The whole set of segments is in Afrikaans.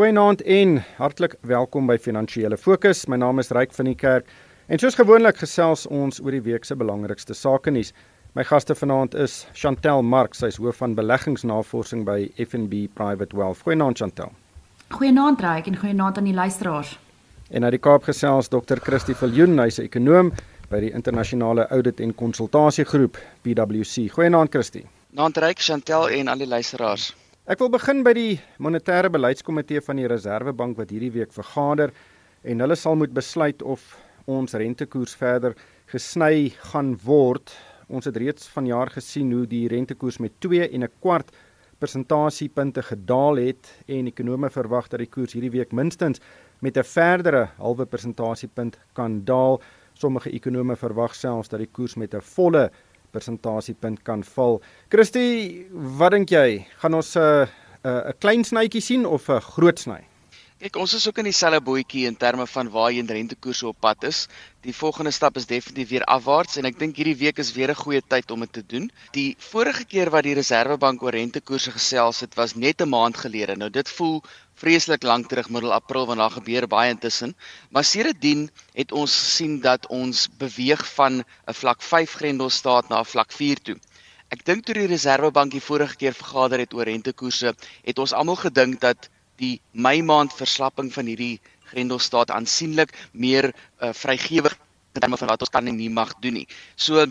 Goeienaand en hartlik welkom by Finansiële Fokus. My naam is Ryk van die Kerk en soos gewoonlik gesels ons oor die week se belangrikste sake nuus. My gaste vanaand is Chantel Mark, sy is hoof van beleggingsnavorsing by FNB Private Wealth. Goeienaand Chantel. Goeienaand Ryk en goeienaand aan die luisteraars. En uit die Kaap gesels Dr. Christie Viljoen, hy's 'n ekonom by die internasionale audit en konsultasiegroep PwC. Goeienaand Christie. Naand Ryk, Chantel en al die luisteraars. Ek wil begin by die monetêre beleidskomitee van die Reserwebank wat hierdie week vergader en hulle sal moet besluit of ons rentekoers verder gesny gaan word. Ons het reeds vanjaar gesien hoe die rentekoers met 2 en 'n kwart persentasiepunte gedaal het en ekonome verwag dat die koers hierdie week minstens met 'n verdere halwe persentasiepunt kan daal. Sommige ekonome verwag selfs dat die koers met 'n volle persentasiepunt kan val. Christie, wat dink jy? Gaan ons 'n uh, 'n uh, klein snytjie sien of 'n uh, groot sny? Kyk, ons is ook in dieselfde bootjie in terme van waar in rentekoerse op pad is. Die volgende stap is definitief weer afwaarts en ek dink hierdie week is weer 'n goeie tyd om dit te doen. Die vorige keer wat die Reserwebank oor rentekoerse gesels het, was net 'n maand gelede. Nou dit voel vreeslik lank terug middel April want daar gebeur baie intussen. Maar sedertdien het ons gesien dat ons beweeg van 'n vlak 5 grendelstaat na 'n vlak 4 toe. Ek dink toe die Reserwebank die vorige keer vergader het oor rentekoerse, het ons almal gedink dat die Mei maand verslapping van hierdie grendelstaat aansienlik meer uh, vrygewig in terme van wat ons kan en nie mag doen nie. So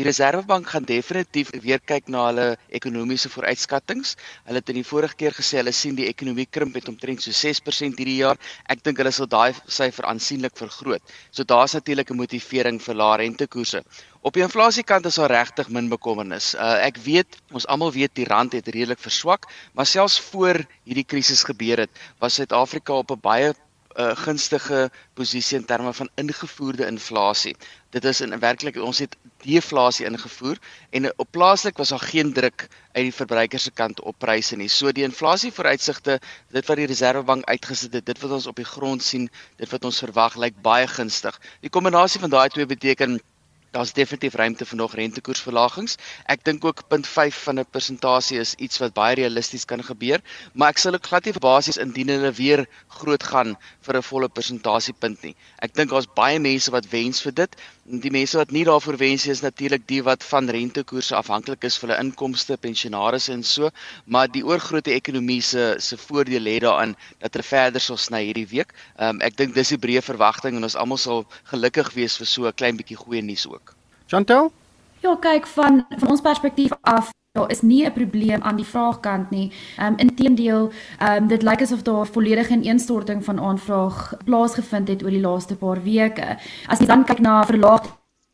Die Reserwebank gaan definitief weer kyk na hulle ekonomiese vooruitskattinge. Hulle het in die vorige keer gesê hulle sien die ekonomie krimp met omtrent so 6% hierdie jaar. Ek dink hulle sal daai syfer aansienlik vergroot. So daar's natuurlik 'n motivering vir lae rentekoerse. Op die inflasiekant is daar regtig min bekommernis. Uh, ek weet ons almal weet die rand het redelik verswak, maar selfs voor hierdie krisis gebeur het, was Suid-Afrika op 'n baie 'n uh, gunstige posisie in terme van ingevoerde inflasie. Dit is in werklik ons het deflasie ingevoer en op plaaslik was daar geen druk uit die verbruiker se kant op pryse nie. So die inflasie vooruitsigte, dit wat die Reserwebank uitgesit het, dit wat ons op die grond sien, dit wat ons verwag, lyk baie gunstig. Die kombinasie van daai twee beteken daar's definitief ruimte vir nog rentekoersverlagings. Ek dink ook 0.5 van 'n persentasie is iets wat baie realisties kan gebeur, maar ek sal ook glad nie basies indien hulle weer groot gaan vir 'n volle persentasiepunt nie. Ek dink daar's baie mense wat wens vir dit. Die mense wat nie daarvoor wens is natuurlik die wat van rentekoerse afhanklik is vir hulle inkomste, pensionaarsse en so, maar die oorgrootste ekonomie se se voordeel lê daarin dat hulle verder sal sny hierdie week. Um, ek dink dis die breë verwagting en ons almal sal gelukkig wees vir so 'n klein bietjie goeie nuus ook. Chantel? Ja, kyk van van ons perspektief af Daar is nie 'n probleem aan die vraagkant nie. Ehm um, inteendeel, ehm um, dit lyk asof daar volledige ineenstorting van aanvraag plaasgevind het oor die laaste paar weke. As jy dan kyk na verlaagde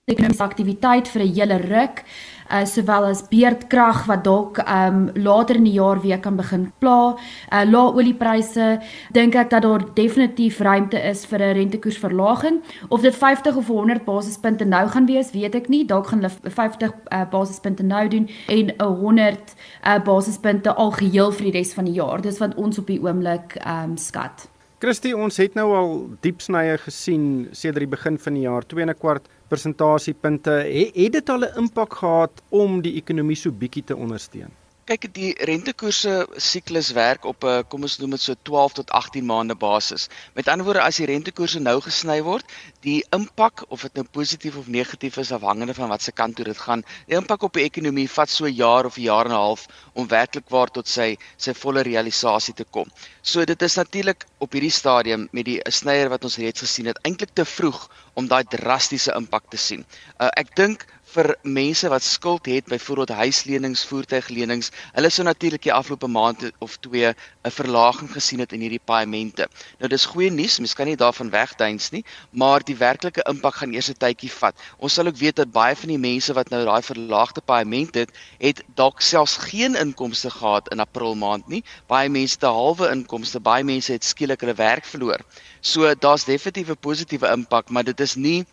ekonomiese aktiwiteit vir 'n hele ruk, uh, sowel as beerdkrag wat dalk um later in die jaar weer kan begin pla. Uh lae oliepryse, dink ek dat daar definitief ruimte is vir 'n rentekoersverlaging. Of dit 50 of 100 basispunte nou gaan wees, weet ek nie. Dalk gaan hulle 50 uh, basispunte nou doen en 'n 100 uh, basispunte algeheel vir die res van die jaar. Dis wat ons op die oomblik um skat. Christie, ons het nou al diep snye gesien sedert die begin van die jaar, 2 en 'n kwart persentasiepunte. Het, het dit al 'n impak gehad om die ekonomie so bietjie te ondersteun? Kyk, die rentekoerse siklus werk op 'n kom ons noem dit so 12 tot 18 maande basis. Met ander woorde, as die rentekoerse nou gesny word, die impak of dit nou positief of negatief is afhangende van wat se kant toe dit gaan, die impak op die ekonomie vat so 'n jaar of 'n jaar en 'n half om werklik waar tot sy sy volle realisasie te kom. So dit is natuurlik op hierdie stadium met die snyer wat ons reeds gesien het, eintlik te vroeg om daai drastiese impak te sien. Uh, ek dink vir mense wat skuld het, byvoorbeeld huislenings, voertuiglenings, hulle sou natuurlik die afgelope maand of twee 'n verlaging gesien het in hierdie paemente. Nou dis goeie nuus, mens kan nie daarvan wegduins nie, maar die werklike impak gaan eers 'n tydjie vat. Ons sal ook weet dat baie van die mense wat nou daai verlaagde paement het, het dalk selfs geen inkomste gehad in April maand nie. Baie mense het 'n halwe inkomste, baie mense het skielik hulle werk verloor. So daar's definitief 'n positiewe impak, maar dit is nie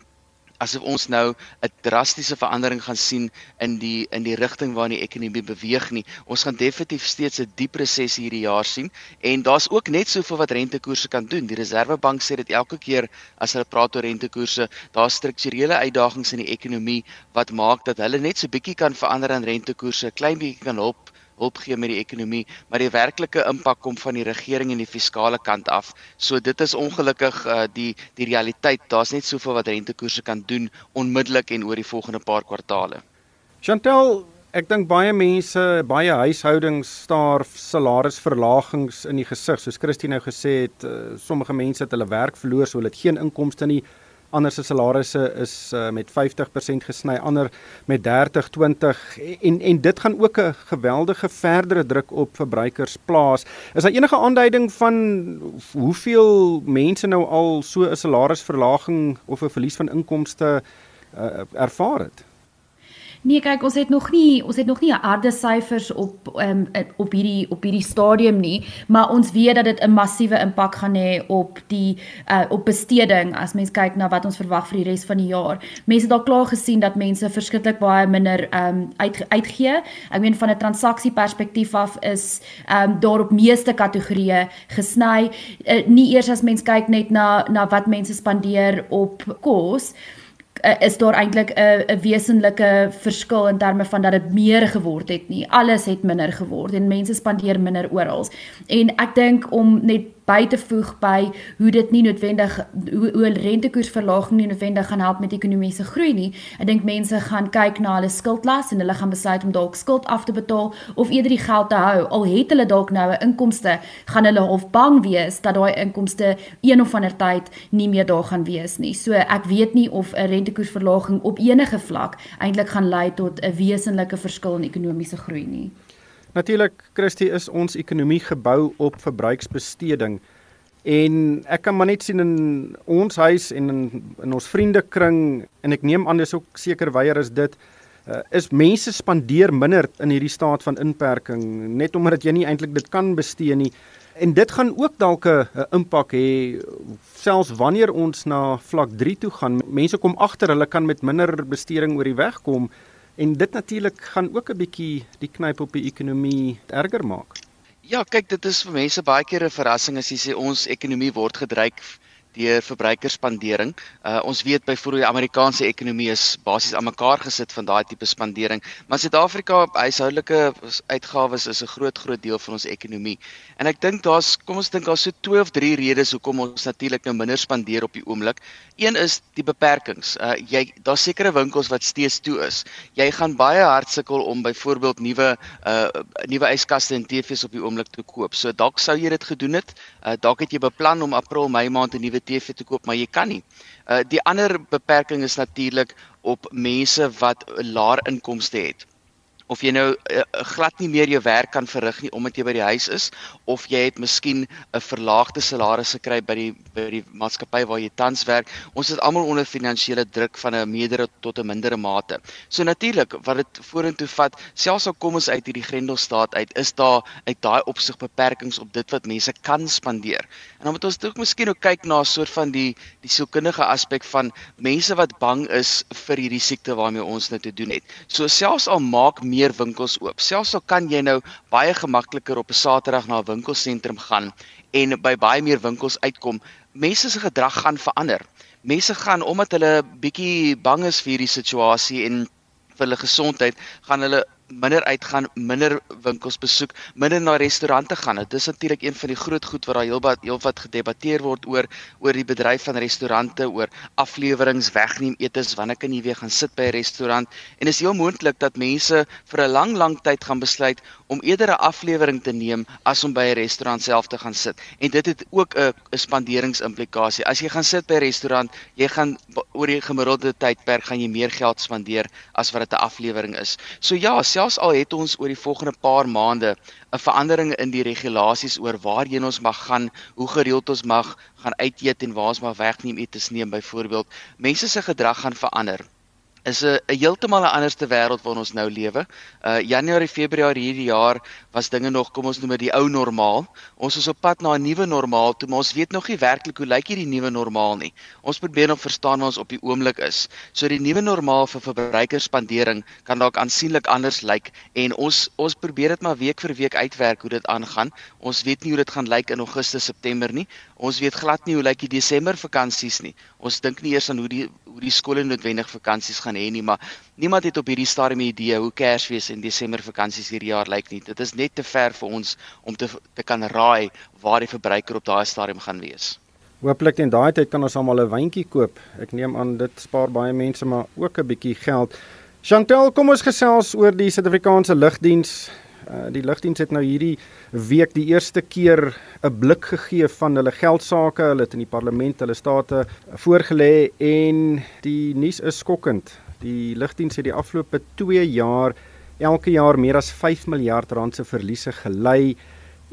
asof ons nou 'n drastiese verandering gaan sien in die in die rigting waarin die ekonomie beweeg nie. Ons gaan definitief steeds 'n diep resessie hierdie jaar sien en daar's ook net soveel wat rentekoerse kan doen. Die Reserwebank sê dit elke keer as hulle praat oor rentekoerse, daar's strukturele uitdagings in die ekonomie wat maak dat hulle net so bietjie kan verander aan rentekoerse, klein bietjie kan help hulp gee met die ekonomie, maar die werklike impak kom van die regering en die fiskale kant af. So dit is ongelukkig uh, die die realiteit. Daar's net soveel wat rentekoerse kan doen onmiddellik en oor die volgende paar kwartale. Chantel, ek dink baie mense, baie huishoudings staar salarisverlagings in die gesig. Soos Christine nou gesê het, uh, sommige mense het hulle werk verloor, so hulle het geen inkomste nie ander se salarisse is uh, met 50% gesny, ander met 30, 20 en en dit gaan ook 'n geweldige verdere druk op verbruikers plaas. Is daar enige aanduiding van hoeveel mense nou al so 'n salarisverlaging of 'n verlies van inkomste uh, ervaar het? Nee, kyk, ons het nog nie ons het nog nie harde syfers op um, op hierdie op hierdie stadium nie, maar ons weet dat dit 'n massiewe impak gaan hê op die uh, op besteding as mens kyk na wat ons verwag vir die res van die jaar. Mense het al klaar gesien dat mense verskriklik baie minder um, uit uitgee. Ek meen van 'n transaksie perspektief af is um, daar op meeste kategorieë gesny. Uh, nie eers as mens kyk net na na wat mense spandeer op kos uh, is daar eintlik 'n 'n wesenlike verskil in terme van dat dit meer geword het nie. Alles het minder geword en mense spandeer minder oral. En ek dink om net by te voeg by hoe dit nie noodwendig hoe, hoe rentekoersverlaging nie noodwendig gaan help met ekonomiese groei nie. Ek dink mense gaan kyk na hulle skuldlas en hulle gaan besluit om dalk skuld af te betaal of eerder die geld te hou. Al het hulle dalk nou 'n inkomste, gaan hulle of bang wees dat daai inkomste een of ander tyd nie meer daar gaan wees nie. So ek weet nie of 'n rentekoersverlaging op enige vlak eintlik gaan lei tot 'n wesenlike verskil in ekonomiese groei nie. Natuurlik, Christie, is ons ekonomie gebou op verbruiksbesteding. En ek kan maar net sien in ons huis en in, in ons vriendekring en ek neem aan dis ook seker weier is dit uh, is mense spandeer minder in hierdie staat van inperking net omdat jy nie eintlik dit kan bestee nie. En dit gaan ook dalk 'n impak hê selfs wanneer ons na vlak 3 toe gaan. Mense kom agter hulle kan met minder besteding oor die weg kom. En dit natuurlik gaan ook 'n bietjie die knyp op die ekonomie erger maak. Ja, kyk, dit is vir mense baie keer 'n verrassing as jy sê ons ekonomie word gedryf deur verbruikerspandering. Uh ons weet byvoorbeeld die Amerikaanse ekonomie is basies aan mekaar gesit van daai tipe spandering, maar Suid-Afrika huishoudelike uitgawes is 'n groot groot deel van ons ekonomie. En ek dink daar's kom ons dink daar's so twee of drie redes hoekom ons natuurlik nou minder spandeer op die oomblik. Een is die beperkings. Uh jy daar's sekere winkels wat steeds toe is. Jy gaan baie hard sukkel om byvoorbeeld nuwe uh nuwe yskaste en TV's op die oomblik te koop. So dalk sou jy dit gedoen het. Uh dalk het jy beplan om April, Mei maand 'n nuwe TV te koop, maar jy kan nie. Uh die ander beperking is natuurlik op mense wat 'n laer inkomste het of jy nou uh, glad nie meer jou werk kan verrig nie omdat jy by die huis is of jy het miskien 'n verlaagde salaris gekry by die by die maatskappy waar jy tans werk. Ons is almal onder finansiële druk van 'n meerdere tot 'n mindere mate. So natuurlik wat dit vorentoe vat, selfs al kom ons uit hierdie grendelstaat uit, is daar uit daai opsig beperkings op dit wat mense kan spandeer. En dan moet ons ook miskien ook kyk na 'n soort van die die sielkundige aspek van mense wat bang is vir hierdie siekte waarmee ons nou te doen het. So selfs al maak meer winkels oop. Selfs al kan jy nou baie gemakliker op 'n Saterdag na 'n winkelsentrum gaan en by baie meer winkels uitkom, mense se gedrag gaan verander. Mense gaan omdat hulle bietjie bang is vir hierdie situasie en vir hulle gesondheid, gaan hulle minder uitgaan, minder winkels besoek, minder na restaurante gaan. Dit is natuurlik een van die groot goed wat daar heelwat heelwat gedebatteer word oor oor die bedryf van restaurante, oor afleweringe wegneem etes, wanneer kan jy weer gaan sit by 'n restaurant? En is heel moontlik dat mense vir 'n lang lang tyd gaan besluit om eerder 'n aflewering te neem as om by 'n restaurant self te gaan sit. En dit het ook 'n spanderingsimplikasie. As jy gaan sit by 'n restaurant, jy gaan oor die gemiddelde tydperk gaan jy meer geld spandeer as wat dit 'n aflewering is. So ja, selfs al het ons oor die volgende paar maande 'n verandering in die regulasies oor waarheen ons mag gaan, hoe gereeld ons mag gaan uit eet en waar ons mag wegneem etes neem byvoorbeeld, mense se gedrag gaan verander is 'n heeltemal 'n anderste wêreld waarin ons nou lewe. Uh Januarie, Februarie hierdie jaar was dinge nog, kom ons noem dit die ou normaal. Ons is op pad na 'n nuwe normaal, toe maar ons weet nog nie werklik hoe lyk hierdie nuwe normaal nie. Ons probeer nog verstaan waar ons op die oomblik is. So die nuwe normaal vir verbruikersspandering kan dalk aansienlik anders lyk en ons ons probeer dit maar week vir week uitwerk hoe dit aangaan. Ons weet nie hoe dit gaan lyk in Augustus, September nie. Ons weet glad nie hoe lyk die Desember vakansies nie. Ons dink nie eers aan hoe die hoe die skole noodwendig vakansies gaan hê nie, maar niemand het op hierdie stadium 'n idee hoe Kersfees en Desember vakansies hierdie jaar lyk nie. Dit is net te ver vir ons om te te kan raai waar die verbruiker op daai stadium gaan wees. Hooplik in daai tyd kan ons almal 'n wyntjie koop. Ek neem aan dit spaar baie mense maar ook 'n bietjie geld. Chantel, kom ons gesels oor die Suid-Afrikaanse lugdiens. Uh, die lugdiens het nou hierdie week die eerste keer 'n blik gegee van hulle geldsaake. Hulle het in die parlement hulle state voorgelê en die nuus is skokkend. Die lugdiens het die afgelope 2 jaar elke jaar meer as 5 miljard rand se verliese gely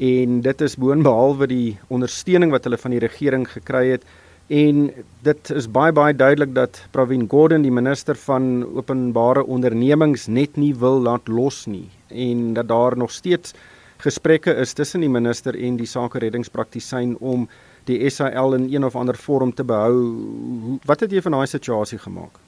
en dit is boonbehalwe die ondersteuning wat hulle van die regering gekry het en dit is baie baie duidelik dat Pravin Gordhan die minister van openbare ondernemings net nie wil laat los nie en dat daar nog steeds gesprekke is tussen die minister en die sake reddingspraktisyn om die SAL in een of ander vorm te behou. Wat het jy van daai situasie gemaak?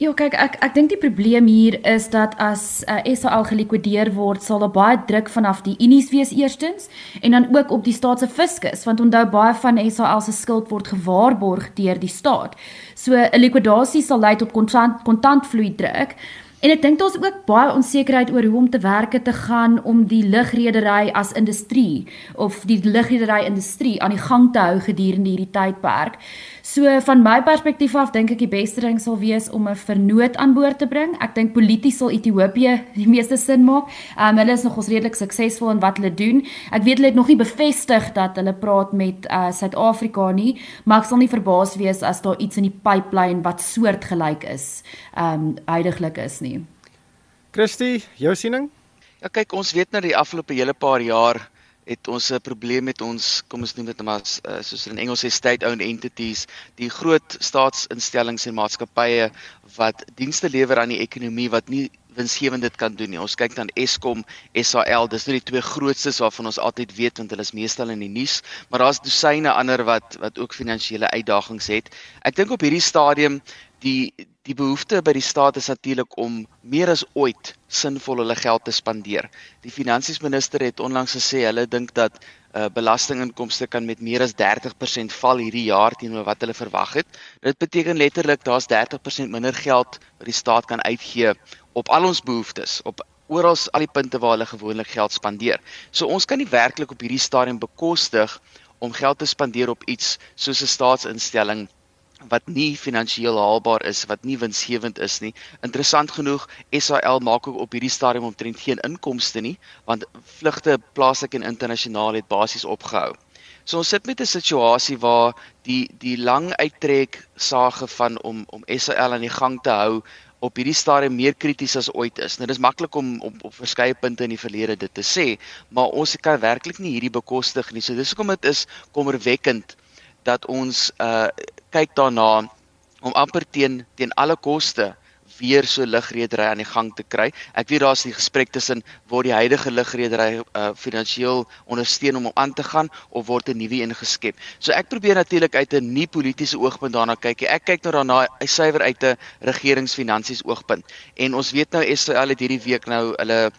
Ja, kyk, ek ek dink die probleem hier is dat as uh, eh, SAL gelikwideer word, sal daar baie druk vanaf die unies wees eerstens en dan ook op die staat se fiskus, want onthou baie van SAL se skuld word gewaarborg deur die staat. So 'n likwidasie sal lei tot kontant kontantvloei druk. En ek dink daar's ook baie onsekerheid oor hoe om te werke te gaan om die lugredery as industrie of die lugredery industrie aan die gang te hou gedurende hierdie tydperk. So van my perspektief af dink ek die beste ding sal wees om 'n vernoot aan boord te bring. Ek dink polities sal Ethiopië die meeste sin maak. Um, hulle is nogals redelik suksesvol in wat hulle doen. Ek weet hulle het nog nie bevestig dat hulle praat met uh, Suid-Afrika uh, nie, maar ek sal nie verbaas wees as daar iets in die pipeline wat soortgelyk is, ehm um, huidigelik is nie. Christie, jou siening? Ja kyk, ons weet nou die afgelope hele paar jaar het ons 'n probleem met ons kom ons noem dit maar uh, soos in Engels sê state owned entities die groot staatsinstellings en maatskappye wat dienste lewer aan die ekonomie wat nie winsgewend dit kan doen nie. Ons kyk dan Eskom, SAL, dis nou die twee grootstes waarvan ons altyd weet want hulle is meestal in die nuus, maar daar's dosyne ander wat wat ook finansiële uitdagings het. Ek dink op hierdie stadium die die behoefte by die staat is natuurlik om meer as ooit sinvol hulle geld te spandeer. Die finansiesminister het onlangs gesê hulle dink dat uh, belastinginkomste kan met meer as 30% val hierdie jaar teenoor wat hulle verwag het. Dit beteken letterlik daar's 30% minder geld wat die staat kan uitgee op al ons behoeftes, op oral al die punte waar hulle gewoonlik geld spandeer. So ons kan nie werklik op hierdie stadium bekostig om geld te spandeer op iets soos 'n staatsinstelling wat nie finansiëel haalbaar is, wat nie winsgewend is nie. Interessant genoeg, SAL maak ook op hierdie stadium omtrent geen inkomste nie, want vlugte plaaslik en internasionaal het basies opgehou. So ons sit met 'n situasie waar die die lang uittrek sage van om om SAL aan die gang te hou op hierdie stadium meer krities as ooit is. Nou dis maklik om op op verskeie punte in die verlede dit te sê, maar ons kan werklik nie hierdie bekostig nie. So dis hoekom dit is kommerwekkend dat ons uh kyk daarna om amper teen teen alle koste weer so ligredery aan die gang te kry. Ek weet daar's die gesprek tussen word die huidige ligredery uh finansiëel ondersteun om om aan te gaan of word 'n nuwe een geskep. So ek probeer natuurlik uit 'n nie politieke oogpunt daarna kyk. Ek kyk nou daarna suiwer uit 'n regeringsfinansies oogpunt. En ons weet nou Israel het hierdie week nou hulle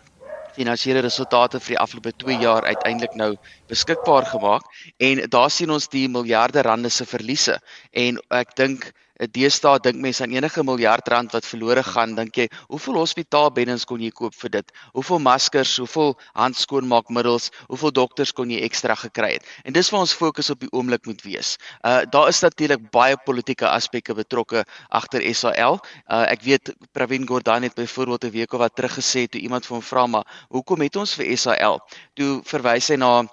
finansiële resultate vir die afgelope 2 jaar uiteindelik nou beskikbaar gemaak en daar sien ons die miljarde rande se verliese en ek dink deesdae dink mense aan enige miljard rand wat verlore gaan, dink jy, hoeveel hospitaalbeddens kon jy koop vir dit? Hoeveel maskers, hoeveel handskoonmaakmiddels, hoeveel dokters kon jy ekstra gekry het? En dis waar ons fokus op die oomblik moet wees. Uh daar is natuurlik baie politieke aspekte betrokke agter SAL. Uh ek weet Pravin Gordhan het byvoorbeeld 'n week of wat terug gesê toe iemand van hom vra maar hoekom het ons vir SAL? Toe verwys hy na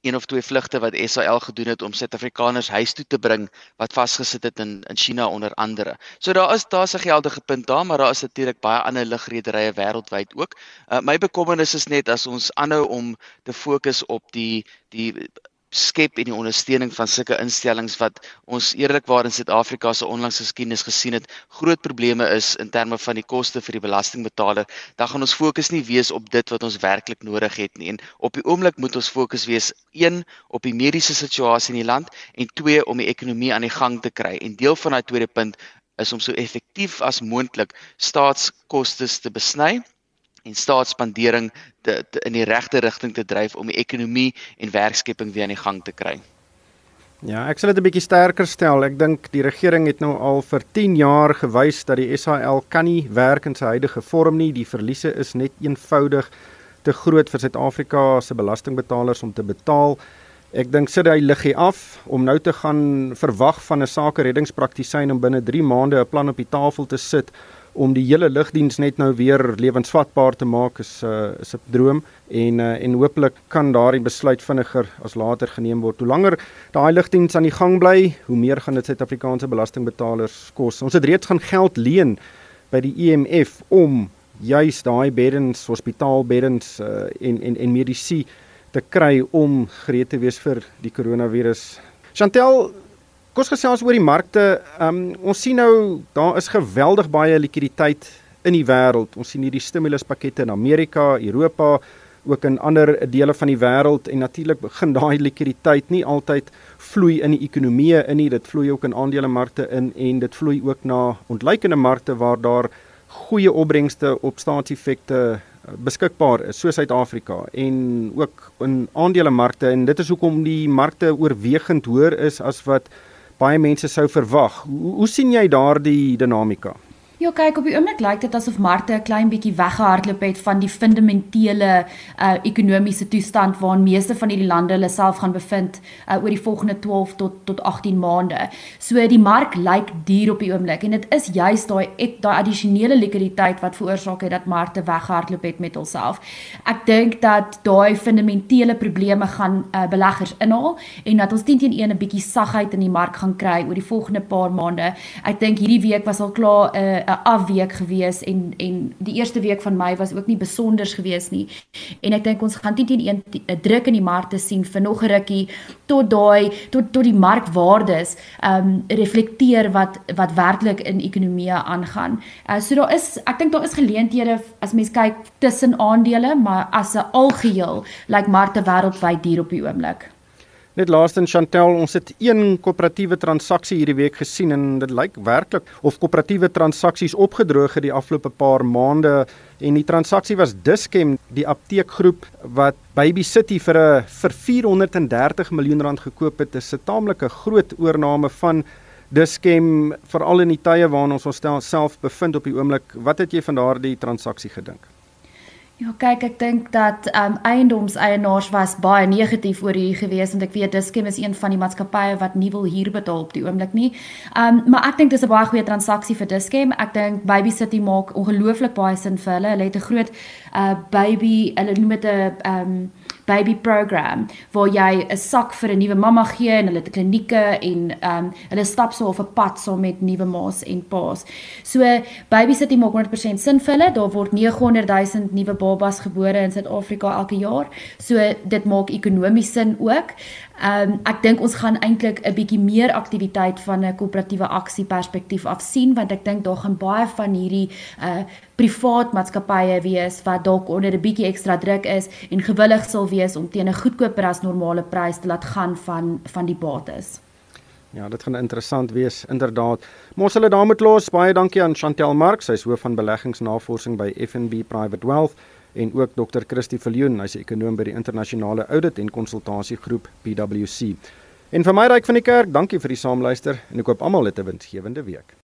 een of twee vlugte wat SAL gedoen het om Suid-Afrikaners huis toe te bring wat vasgesit het in in China onder andere. So daar is daar's 'n geldige punt daar, maar daar is natuurlik baie ander lugrederye wêreldwyd ook. Uh, my bekommernis is net as ons aanhou om te fokus op die die skep en die ondersteuning van sulke instellings wat ons eerlikwaar in Suid-Afrika se onlangse geskiedenis gesien het groot probleme is in terme van die koste vir die belastingbetaler dan gaan ons fokus nie wees op dit wat ons werklik nodig het nie. En op die oomblik moet ons fokus wees een op die mediese situasie in die land en twee om die ekonomie aan die gang te kry. En deel van daai tweede punt is om so effektief as moontlik staatskoste te besny en staatsspandering in die regte rigting te dryf om die ekonomie en werkskepping weer aan die gang te kry. Ja, ek sal dit 'n bietjie sterker stel. Ek dink die regering het nou al vir 10 jaar gewys dat die SAL kan nie werk in sy huidige vorm nie. Die verliese is net eenvoudig te groot vir Suid-Afrika se belastingbetalers om te betaal. Ek dink sit hy liggie af om nou te gaan verwag van 'n sake reddingspraktisyn om binne 3 maande 'n plan op die tafel te sit om die hele lugdiens net nou weer lewensvatbaar te maak is 'n uh, is 'n droom en uh, en hopelik kan daardie besluit vinniger as later geneem word. Hoe langer daai lugdiens aan die gang bly, hoe meer gaan dit Suid-Afrikaanse belastingbetalers kos. Ons het reeds gaan geld leen by die IMF e om juis daai beddens, hospitaalbeddens uh, en en en medisy te kry om gereed te wees vir die koronavirus. Chantel, Kom ons gesels oor die markte. Um, ons sien nou daar is geweldig baie likwiditeit in die wêreld. Ons sien hierdie stimuluspakkette in Amerika, Europa, ook in ander dele van die wêreld en natuurlik begin daai likwiditeit nie altyd vloei in die ekonomie in nie. Dit vloei ook in aandelemarkte in en dit vloei ook na ontleikende markte waar daar goeie opbrengste op staatseffekte eh, beskikbaar is so Suid-Afrika en ook in aandelemarkte en dit is hoekom die markte oorwegend hoër is as wat baie mense sou verwag. Hoe, hoe sien jy daardie dinamika? Ja, kyk op die oomblik lyk dit asof markte 'n klein bietjie weggehardloop het van die fundamentele uh ekonomiese toestand waarin meeste van hierdie lande hulle self gaan bevind uh oor die volgende 12 tot tot 18 maande. So die mark lyk duur op die oomblik en dit is juis daai daai addisionele likwiditeit wat veroorsaak het dat markte weggehardloop het met hulself. Ek dink dat daai fundamentele probleme gaan uh beleggers inhaal en dat ons teen teen 'n bietjie sagheid in die mark gaan kry oor die volgende paar maande. Ek dink hierdie week was al klaar 'n uh, 'n afweek gewees en en die eerste week van Mei was ook nie besonders gewees nie. En ek dink ons gaan teen teen 'n druk in die markte sien vir nog 'n rukkie tot daai tot tot die markwaardes ehm um, reflekteer wat wat werklik in ekonomie aangaan. Uh, so daar is ek dink daar is geleenthede as mens kyk tussen aandele, maar as 'n algeheel lyk like markte wêreldwyd duur op die oomblik. Net laastens Chantel, ons het een koöperatiewe transaksie hierdie week gesien en dit lyk werklik of koöperatiewe transaksies opgedroog het die afgelope paar maande en die transaksie was Dischem, die apteekgroep wat Baby City vir 'n vir 430 miljoen rand gekoop het. Dit is 'n taamlike groot oorneem van Dischem veral in die tye waarin ons onsself bevind op die oomblik. Wat het jy van daardie transaksie gedink? Ja, kyk, ek dink dat ehm um, eiendomseienaars was baie negatief oor hier gewees want ek weet Dischem is een van die maatskappye wat nie wil huur betaal op die oomblik nie. Ehm um, maar ek dink dis 'n baie goeie transaksie vir Dischem. Ek dink Baby City maak ongelooflik baie sin vir hulle. Hulle het 'n groot uh baby, hulle noem dit 'n ehm um, baby program waar jy 'n sak vir 'n nuwe mamma gee en hulle het klinieke en ehm um, hulle stap so op 'n pad saam so met nuwe ma's en pa's. So baby city maak 100% sin vir hulle. Daar word 900 000 nuwe babas gebore in Suid-Afrika elke jaar. So dit maak ekonomies sin ook. Ehm um, ek dink ons gaan eintlik 'n bietjie meer aktiwiteit van 'n koöperatiewe aksie perspektief af sien want ek dink daar gaan baie van hierdie uh privaat maatskappye wees wat dalk onder 'n bietjie ekstra druk is en gewillig sal wees om teen 'n goedkoper as normale prys te laat gaan van van die bates. Ja, dit gaan interessant wees inderdaad. Ons hulle daarmee los. Baie dankie aan Chantel Marx, sy is hoof van beleggingsnavorsing by FNB Private Wealth en ook Dr. Christie Viljoen, hy's 'n ekonom by die internasionale audit en konsultasiegroep PwC. En vir my ryk van die kerk, dankie vir die saamluister en ek hoop almal het 'n winsgewende week.